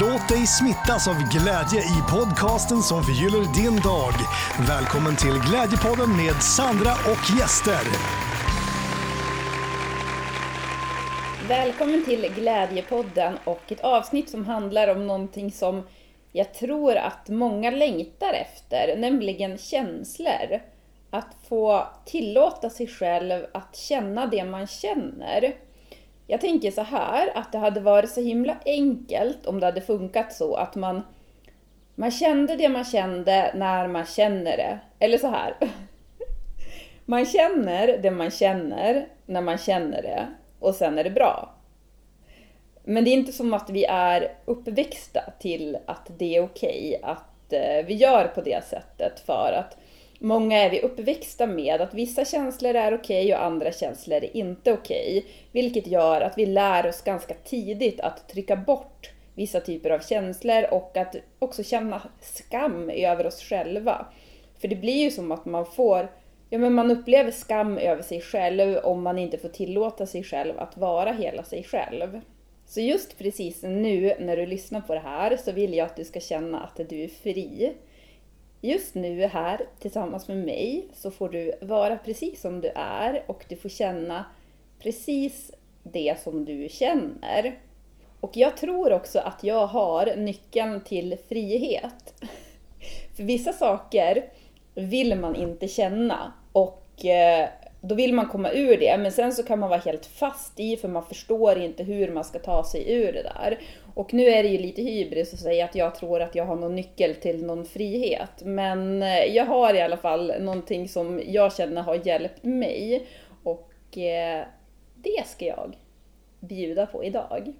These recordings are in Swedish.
Låt dig smittas av glädje i podcasten som förgyller din dag. Välkommen till Glädjepodden med Sandra och gäster. Välkommen till Glädjepodden och ett avsnitt som handlar om någonting som jag tror att många längtar efter, nämligen känslor. Att få tillåta sig själv att känna det man känner. Jag tänker så här, att det hade varit så himla enkelt om det hade funkat så att man, man kände det man kände när man känner det. Eller så här. Man känner det man känner när man känner det och sen är det bra. Men det är inte som att vi är uppväxta till att det är okej okay att eh, vi gör på det sättet för att Många är vi uppväxta med att vissa känslor är okej okay och andra känslor är inte okej. Okay, vilket gör att vi lär oss ganska tidigt att trycka bort vissa typer av känslor och att också känna skam över oss själva. För det blir ju som att man får, ja men man upplever skam över sig själv om man inte får tillåta sig själv att vara hela sig själv. Så just precis nu när du lyssnar på det här så vill jag att du ska känna att du är fri. Just nu här tillsammans med mig så får du vara precis som du är och du får känna precis det som du känner. Och jag tror också att jag har nyckeln till frihet. För vissa saker vill man inte känna och eh, då vill man komma ur det, men sen så kan man vara helt fast i för man förstår inte hur man ska ta sig ur det där. Och nu är det ju lite hybris att säga att jag tror att jag har någon nyckel till någon frihet. Men eh, jag har i alla fall någonting som jag känner har hjälpt mig. Och eh, det ska jag bjuda på idag.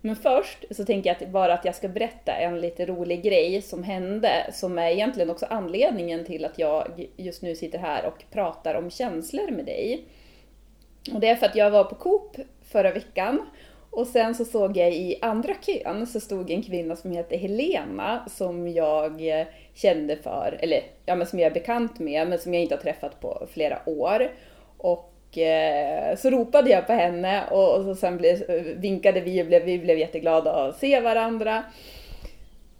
Men först så tänker jag att bara att jag ska berätta en lite rolig grej som hände, som är egentligen också anledningen till att jag just nu sitter här och pratar om känslor med dig. Och det är för att jag var på Coop förra veckan och sen så såg jag i andra kön så stod en kvinna som heter Helena som jag kände för, eller ja men som jag är bekant med men som jag inte har träffat på flera år. Och Eh, så ropade jag på henne och, och sen blev, vinkade vi och blev, vi blev jätteglada att se varandra.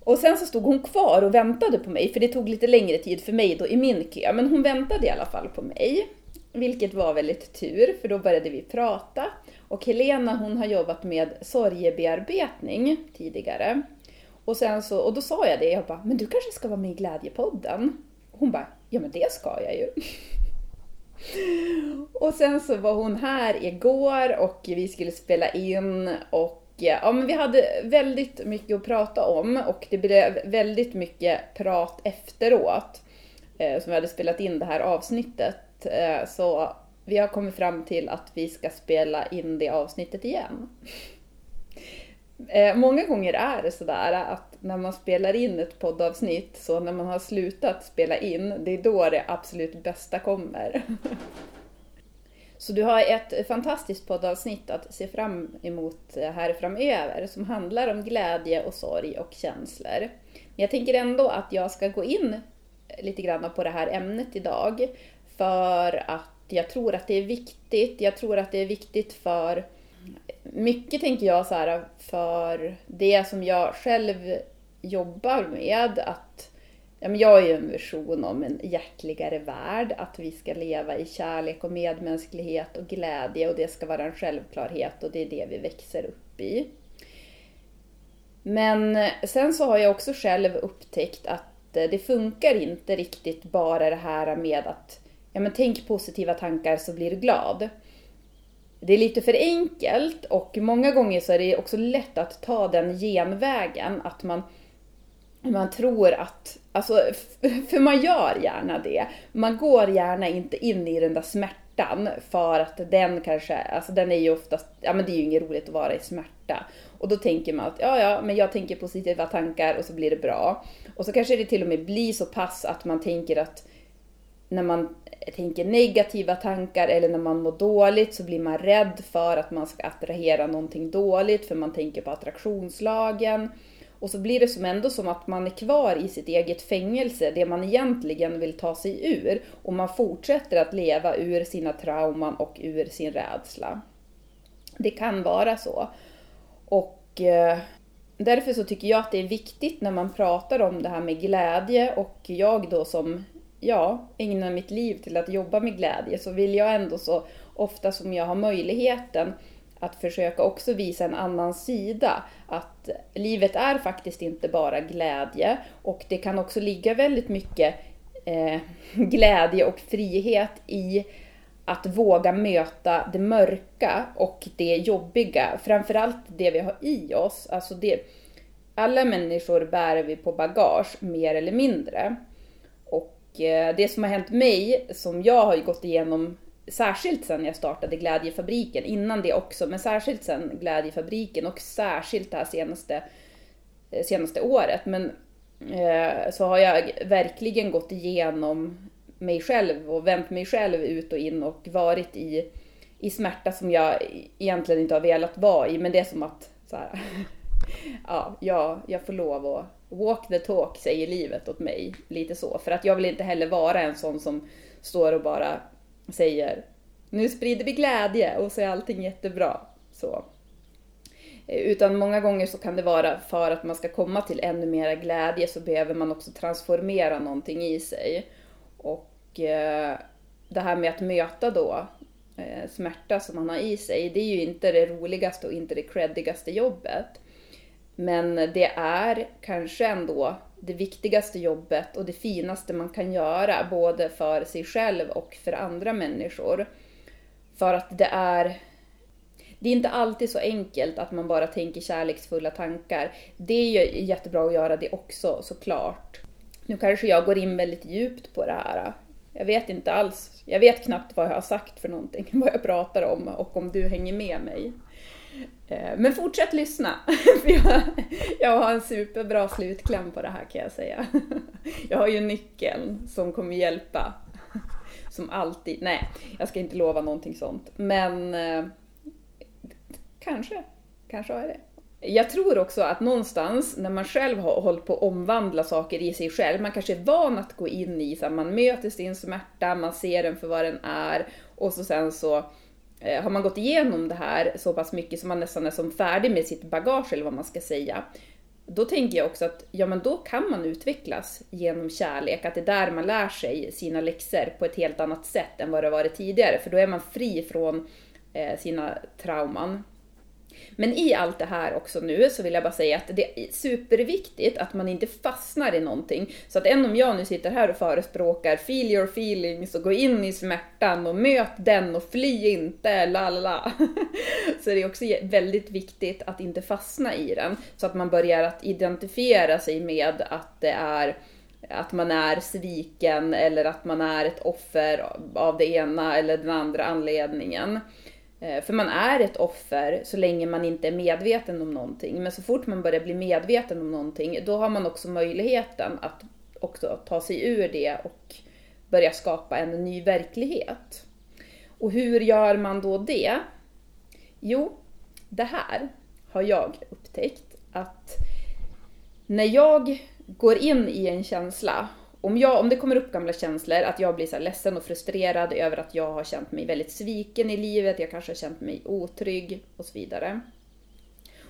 Och sen så stod hon kvar och väntade på mig, för det tog lite längre tid för mig då i min kö, men hon väntade i alla fall på mig. Vilket var väldigt tur, för då började vi prata. Och Helena hon har jobbat med sorgebearbetning tidigare. Och, sen så, och då sa jag det, jag bara, men du kanske ska vara med i Glädjepodden? Hon bara, ja men det ska jag ju. Och sen så var hon här igår och vi skulle spela in och eh, ja, men vi hade väldigt mycket att prata om och det blev väldigt mycket prat efteråt eh, som vi hade spelat in det här avsnittet. Eh, så vi har kommit fram till att vi ska spela in det avsnittet igen. Eh, många gånger är det sådär att när man spelar in ett poddavsnitt, så när man har slutat spela in, det är då det absolut bästa kommer. Så du har ett fantastiskt poddavsnitt att se fram emot här framöver som handlar om glädje och sorg och känslor. Men jag tänker ändå att jag ska gå in lite grann på det här ämnet idag för att jag tror att det är viktigt. Jag tror att det är viktigt för mycket tänker jag så här för det som jag själv jobbar med att ja, men jag är ju en vision om en hjärtligare värld, att vi ska leva i kärlek och medmänsklighet och glädje och det ska vara en självklarhet och det är det vi växer upp i. Men sen så har jag också själv upptäckt att eh, det funkar inte riktigt bara det här med att ja, men tänk positiva tankar så blir du glad det är lite för enkelt och många gånger så är det också lätt att ta den genvägen att man man tror att, alltså, för man gör gärna det. Man går gärna inte in i den där smärtan för att den kanske, alltså den är ju oftast, ja men det är ju inget roligt att vara i smärta. Och då tänker man att ja, ja, men jag tänker positiva tankar och så blir det bra. Och så kanske det till och med blir så pass att man tänker att när man tänker negativa tankar eller när man mår dåligt så blir man rädd för att man ska attrahera någonting dåligt för man tänker på attraktionslagen. Och så blir det som ändå som att man är kvar i sitt eget fängelse, det man egentligen vill ta sig ur. Och man fortsätter att leva ur sina trauman och ur sin rädsla. Det kan vara så. Och eh, därför så tycker jag att det är viktigt när man pratar om det här med glädje och jag då som ja, ägna mitt liv till att jobba med glädje så vill jag ändå så ofta som jag har möjligheten att försöka också visa en annan sida. Att livet är faktiskt inte bara glädje och det kan också ligga väldigt mycket eh, glädje och frihet i att våga möta det mörka och det jobbiga. Framförallt det vi har i oss. Alltså det, alla människor bär vi på bagage, mer eller mindre. Och eh, det som har hänt mig, som jag har gått igenom särskilt sen jag startade Glädjefabriken, innan det också, men särskilt sen Glädjefabriken och särskilt det här senaste, eh, senaste året. Men eh, så har jag verkligen gått igenom mig själv och vänt mig själv ut och in och varit i, i smärta som jag egentligen inte har velat vara i. Men det är som att så här, ja, jag, jag får lov att walk the talk säger livet åt mig. Lite så. För att jag vill inte heller vara en sån som står och bara säger nu sprider vi glädje och så är allting jättebra. Så. Eh, utan många gånger så kan det vara för att man ska komma till ännu mera glädje så behöver man också transformera någonting i sig. Och eh, det här med att möta då eh, smärta som man har i sig, det är ju inte det roligaste och inte det creddigaste jobbet. Men det är kanske ändå det viktigaste jobbet och det finaste man kan göra, både för sig själv och för andra människor. För att det är det är inte alltid så enkelt att man bara tänker kärleksfulla tankar. Det är ju jättebra att göra det också såklart. Nu kanske jag går in väldigt djupt på det här. Jag vet inte alls. Jag vet knappt vad jag har sagt för någonting, vad jag pratar om och om du hänger med mig. Eh, men fortsätt lyssna, för jag, jag har en superbra slutkläm på det här kan jag säga. Jag har ju nyckeln som kommer hjälpa. Som alltid. Nej, jag ska inte lova någonting sånt. Men eh, kanske, kanske har jag det. Jag tror också att någonstans när man själv har hållit på att omvandla saker i sig själv, man kanske är van att gå in i, så man möter sin smärta, man ser den för vad den är och så sen så Eh, har man gått igenom det här så pass mycket som man nästan är som färdig med sitt bagage eller vad man ska säga. Då tänker jag också att ja, men då kan man utvecklas genom kärlek, att det är där man lär sig sina läxor på ett helt annat sätt än vad det varit tidigare, för då är man fri från eh, sina trauman. Men i allt det här också nu så vill jag bara säga att det är superviktigt att man inte fastnar i någonting. Så att än om jag nu sitter här och förespråkar feel your feelings och gå in i smärtan och möt den och fly inte, la la la. Så det är också väldigt viktigt att inte fastna i den. Så att man börjar att identifiera sig med att det är att man är sviken eller att man är ett offer av det ena eller den andra anledningen. Eh, för man är ett offer så länge man inte är medveten om någonting. Men så fort man börjar bli medveten om någonting, då har man också möjligheten att också ta sig ur det och börja skapa en ny verklighet. Och hur gör man då det? Jo, det här har jag upptäckt att när jag går in i en känsla om, jag, om det kommer upp gamla känslor, att jag blir så ledsen och frustrerad över att jag har känt mig väldigt sviken i livet, jag kanske har känt mig otrygg och så vidare.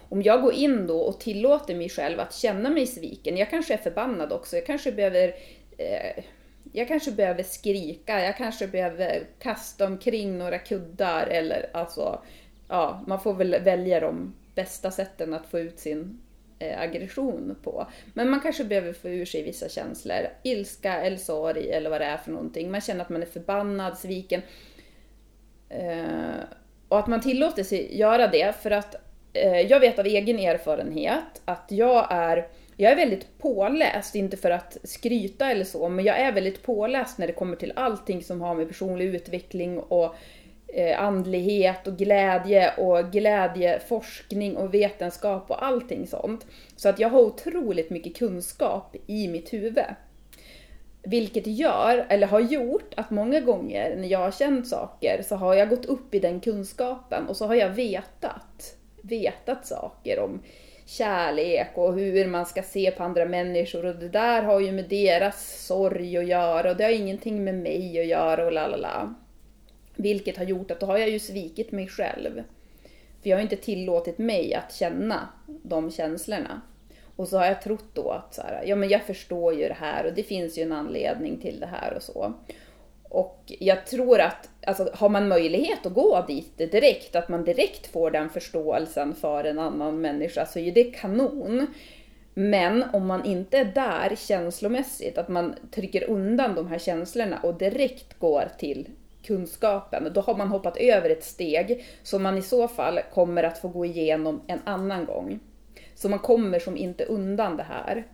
Om jag går in då och tillåter mig själv att känna mig sviken, jag kanske är förbannad också, jag kanske behöver eh, jag kanske behöver skrika, jag kanske behöver kasta omkring några kuddar eller alltså, ja, man får väl välja de bästa sätten att få ut sin Eh, aggression på. Men man kanske behöver få ur sig vissa känslor. Ilska eller sorg eller vad det är för någonting. Man känner att man är förbannad, sviken. Eh, och att man tillåter sig göra det för att eh, jag vet av egen erfarenhet att jag är jag är väldigt påläst, inte för att skryta eller så, men jag är väldigt påläst när det kommer till allting som har med personlig utveckling och eh, Eh, andlighet och glädje och glädjeforskning och vetenskap och allting sånt. Så att jag har otroligt mycket kunskap i mitt huvud. Vilket gör, eller har gjort, att många gånger när jag har känt saker så har jag gått upp i den kunskapen och så har jag vetat, vetat saker om kärlek och hur man ska se på andra människor och det där har ju med deras sorg att göra och det har ingenting med mig att göra och la la la. Vilket har gjort att då har jag ju svikit mig själv. För jag har inte tillåtit mig att känna de känslorna. Och så har jag trott då att så här, ja men jag förstår ju det här och det finns ju en anledning till det här och så. Och jag tror att alltså, har man möjlighet att gå dit direkt, att man direkt får den förståelsen för en annan människa, så är ju det kanon. Men om man inte är där känslomässigt, att man trycker undan de här känslorna och direkt går till kunskapen, då har man hoppat över ett steg som man i så fall kommer att få gå igenom en annan gång. Så man kommer som inte undan det här.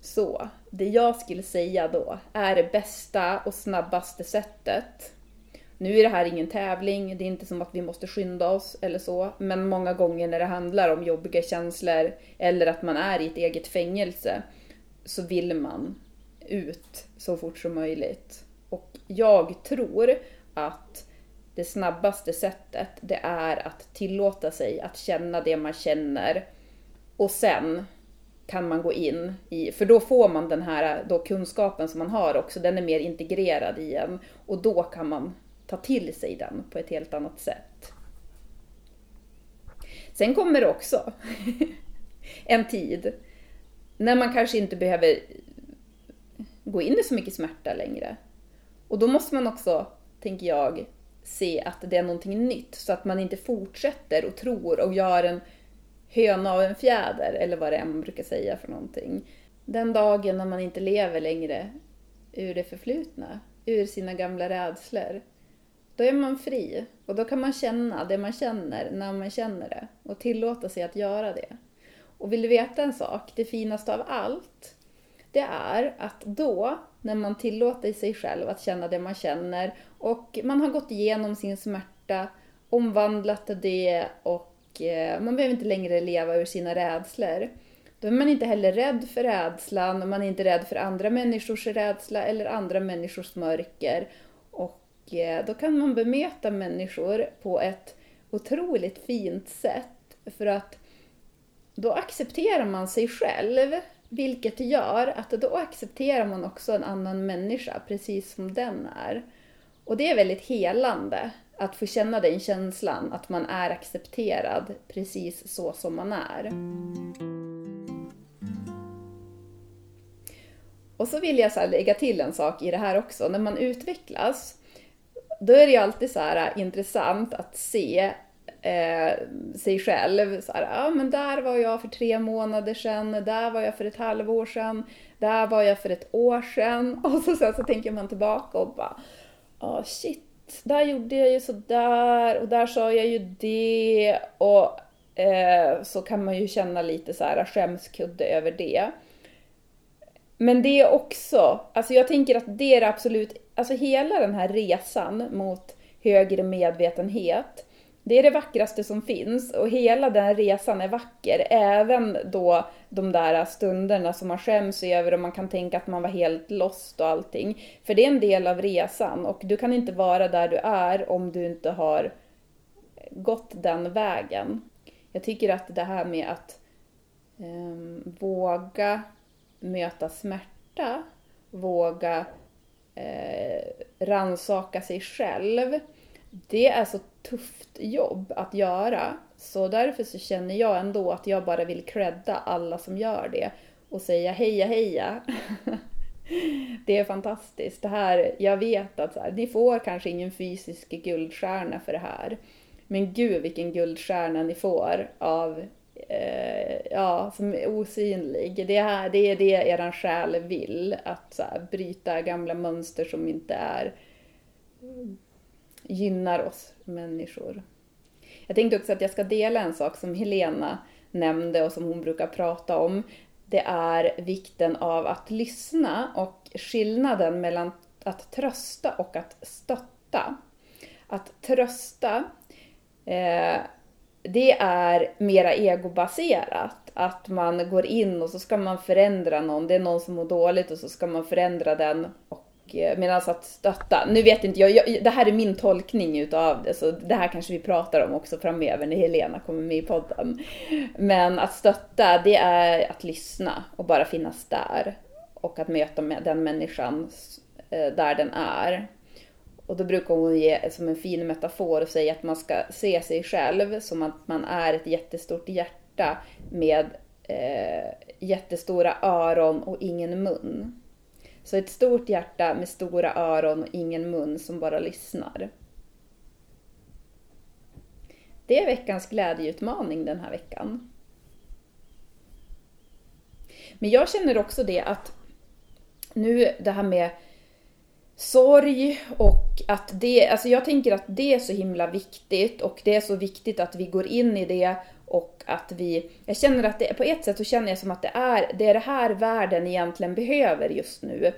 Så, det jag skulle säga då är det bästa och snabbaste sättet. Nu är det här ingen tävling, det är inte som att vi måste skynda oss eller så, men många gånger när det handlar om jobbiga känslor eller att man är i ett eget fängelse så vill man ut så fort som möjligt. Och jag tror att det snabbaste sättet det är att tillåta sig att känna det man känner och sen kan man gå in i, för då får man den här då kunskapen som man har också, den är mer integrerad i en och då kan man ta till sig den på ett helt annat sätt. Sen kommer det också en tid när man kanske inte behöver gå in i så mycket smärta längre. Och då måste man också, tänker jag, se att det är någonting nytt så att man inte fortsätter och tror och gör en höna av en fjäder eller vad det är man brukar säga för någonting. Den dagen när man inte lever längre ur det förflutna, ur sina gamla rädslor, då är man fri och då kan man känna det man känner när man känner det och tillåta sig att göra det. Och vill du veta en sak? Det finaste av allt, det är att då, när man tillåter sig själv att känna det man känner och man har gått igenom sin smärta, omvandlat det och eh, man behöver inte längre leva ur sina rädslor. Då är man inte heller rädd för rädslan, man är inte rädd för andra människors rädsla eller andra människors mörker. Och eh, då kan man bemöta människor på ett otroligt fint sätt för att då accepterar man sig själv vilket gör att då accepterar man också en annan människa precis som den är. Och det är väldigt helande att få känna den känslan, att man är accepterad precis så som man är. Och så vill jag så lägga till en sak i det här också. När man utvecklas, då är det ju alltid så här äh, intressant att se eh, sig själv. Så här, ja, men där var jag för tre månader sedan, där var jag för ett halvår sedan, där var jag för ett år sedan. Och så, sen så tänker man tillbaka och bara, ja shit, där gjorde jag ju sådär och där sa jag ju det. Och eh, så kan man ju känna lite så här skämskudde över det. Men det är också, alltså jag tänker att det är absolut, alltså hela den här resan mot högre medvetenhet, det är det vackraste som finns och hela den resan är vacker. Även då de där stunderna som man skäms över och man kan tänka att man var helt lost och allting. För det är en del av resan och du kan inte vara där du är om du inte har gått den vägen. Jag tycker att det här med att eh, våga möta smärta, våga eh, ransaka sig själv. Det är så tufft jobb att göra. Så därför så känner jag ändå att jag bara vill credda alla som gör det och säga heja heja. det är fantastiskt. Det här, jag vet att så här, ni får kanske ingen fysisk guldstjärna för det här. Men gud vilken guldstjärna ni får av eh, ja, som är osynlig. Det, här, det är det er själ vill, att så här, bryta gamla mönster som inte är gynnar oss människor. Jag tänkte också att jag ska dela en sak som Helena nämnde och som hon brukar prata om. Det är vikten av att lyssna och skillnaden mellan att trösta och att stötta. Att trösta, eh, det är mera egobaserat. Att man går in och så ska man förändra någon. Det är någon som mår dåligt och så ska man förändra den och Eh, medan att stötta, nu vet inte jag, jag, det här är min tolkning utav det, så det här kanske vi pratar om också framöver när Helena kommer med i podden. Men att stötta, det är att lyssna och bara finnas där. Och att möta med den människan eh, där den är. Och då brukar hon ge som en fin metafor och säga att man ska se sig själv som att man är ett jättestort hjärta med eh, jättestora öron och ingen mun. Så ett stort hjärta med stora öron och ingen mun som bara lyssnar. Det är veckans glädjeutmaning den här veckan. Men jag känner också det att nu det här med sorg och att det, alltså jag tänker att det är så himla viktigt och det är så viktigt att vi går in i det och att vi, jag känner att det, på ett sätt så känner jag som att det är, det är det här världen egentligen behöver just nu.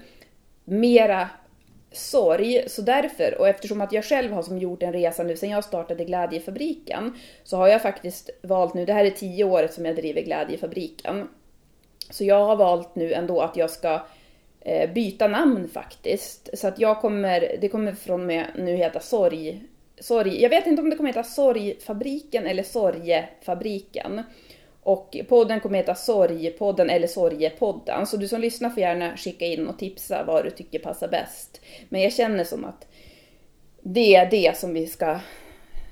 Mera sorg. Så därför, och eftersom att jag själv har som gjort en resa nu sen jag startade Glädjefabriken, så har jag faktiskt valt nu, det här är tio året som jag driver Glädjefabriken. Så jag har valt nu ändå att jag ska eh, byta namn faktiskt. Så att jag kommer, det kommer från mig nu heta Sorg, Sorg, jag vet inte om det kommer heta Sorgfabriken eller Sorgefabriken. Och podden kommer heta Sorgpodden eller Sorgepodden. Så du som lyssnar får gärna skicka in och tipsa vad du tycker passar bäst. Men jag känner som att det är det som vi ska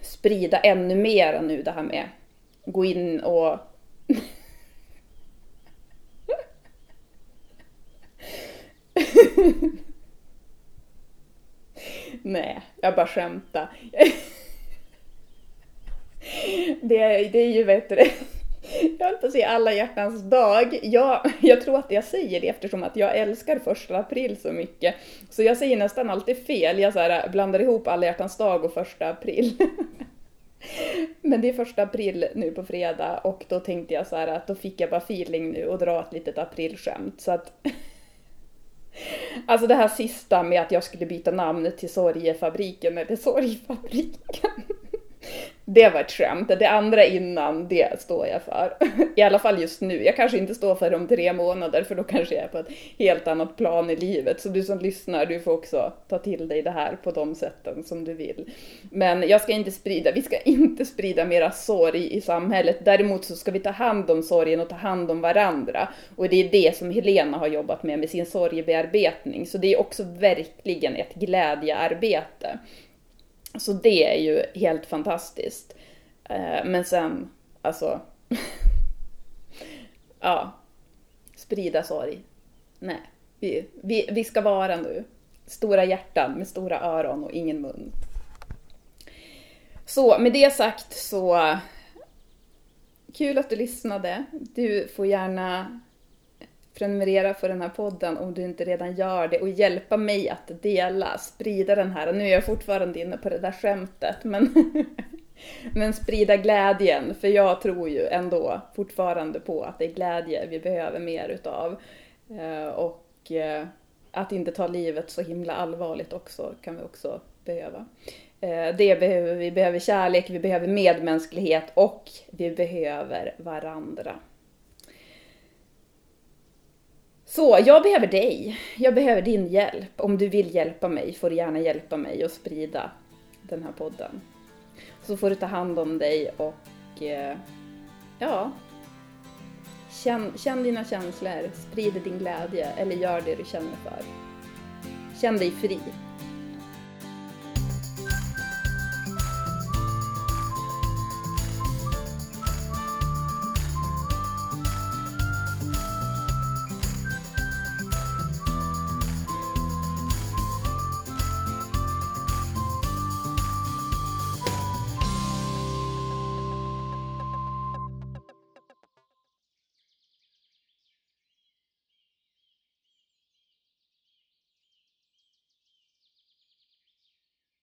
sprida ännu mer nu, det här med gå in och Nej, jag bara skämtar. det, det är ju, vet du, jag höll på att säga alla hjärtans dag. Jag, jag tror att jag säger det eftersom att jag älskar första april så mycket. Så jag säger nästan alltid fel. Jag så här, äh, blandar ihop alla hjärtans dag och första april. Men det är första april nu på fredag och då tänkte jag så här att då fick jag bara feeling nu och dra ett litet aprilskämt. Så att Alltså det här sista med att jag skulle byta namn till Sorgefabriken eller Sorgfabriken. Det var ett skämt. Det andra innan, det står jag för. I alla fall just nu. Jag kanske inte står för det om tre månader, för då kanske jag är på ett helt annat plan i livet. Så du som lyssnar, du får också ta till dig det här på de sätten som du vill. Men jag ska inte sprida, vi ska inte sprida mera sorg i samhället. Däremot så ska vi ta hand om sorgen och ta hand om varandra. Och det är det som Helena har jobbat med, med sin sorgebearbetning. Så det är också verkligen ett glädjearbete. Så det är ju helt fantastiskt. Eh, men sen, alltså... ja. Sprida sorg. Nej. Vi, vi, vi ska vara nu stora hjärtan med stora öron och ingen mun. Så med det sagt så kul att du lyssnade. Du får gärna prenumerera på den här podden om du inte redan gör det och hjälpa mig att dela, sprida den här. Nu är jag fortfarande inne på det där skämtet, men, men sprida glädjen, för jag tror ju ändå fortfarande på att det är glädje vi behöver mer utav. Eh, och eh, att inte ta livet så himla allvarligt också kan vi också behöva. Eh, det behöver vi. behöver kärlek, vi behöver medmänsklighet och vi behöver varandra. Så jag behöver dig. Jag behöver din hjälp. Om du vill hjälpa mig får du gärna hjälpa mig och sprida den här podden. Så får du ta hand om dig och eh, ja, känn, känn dina känslor, sprid din glädje eller gör det du känner för. Känn dig fri.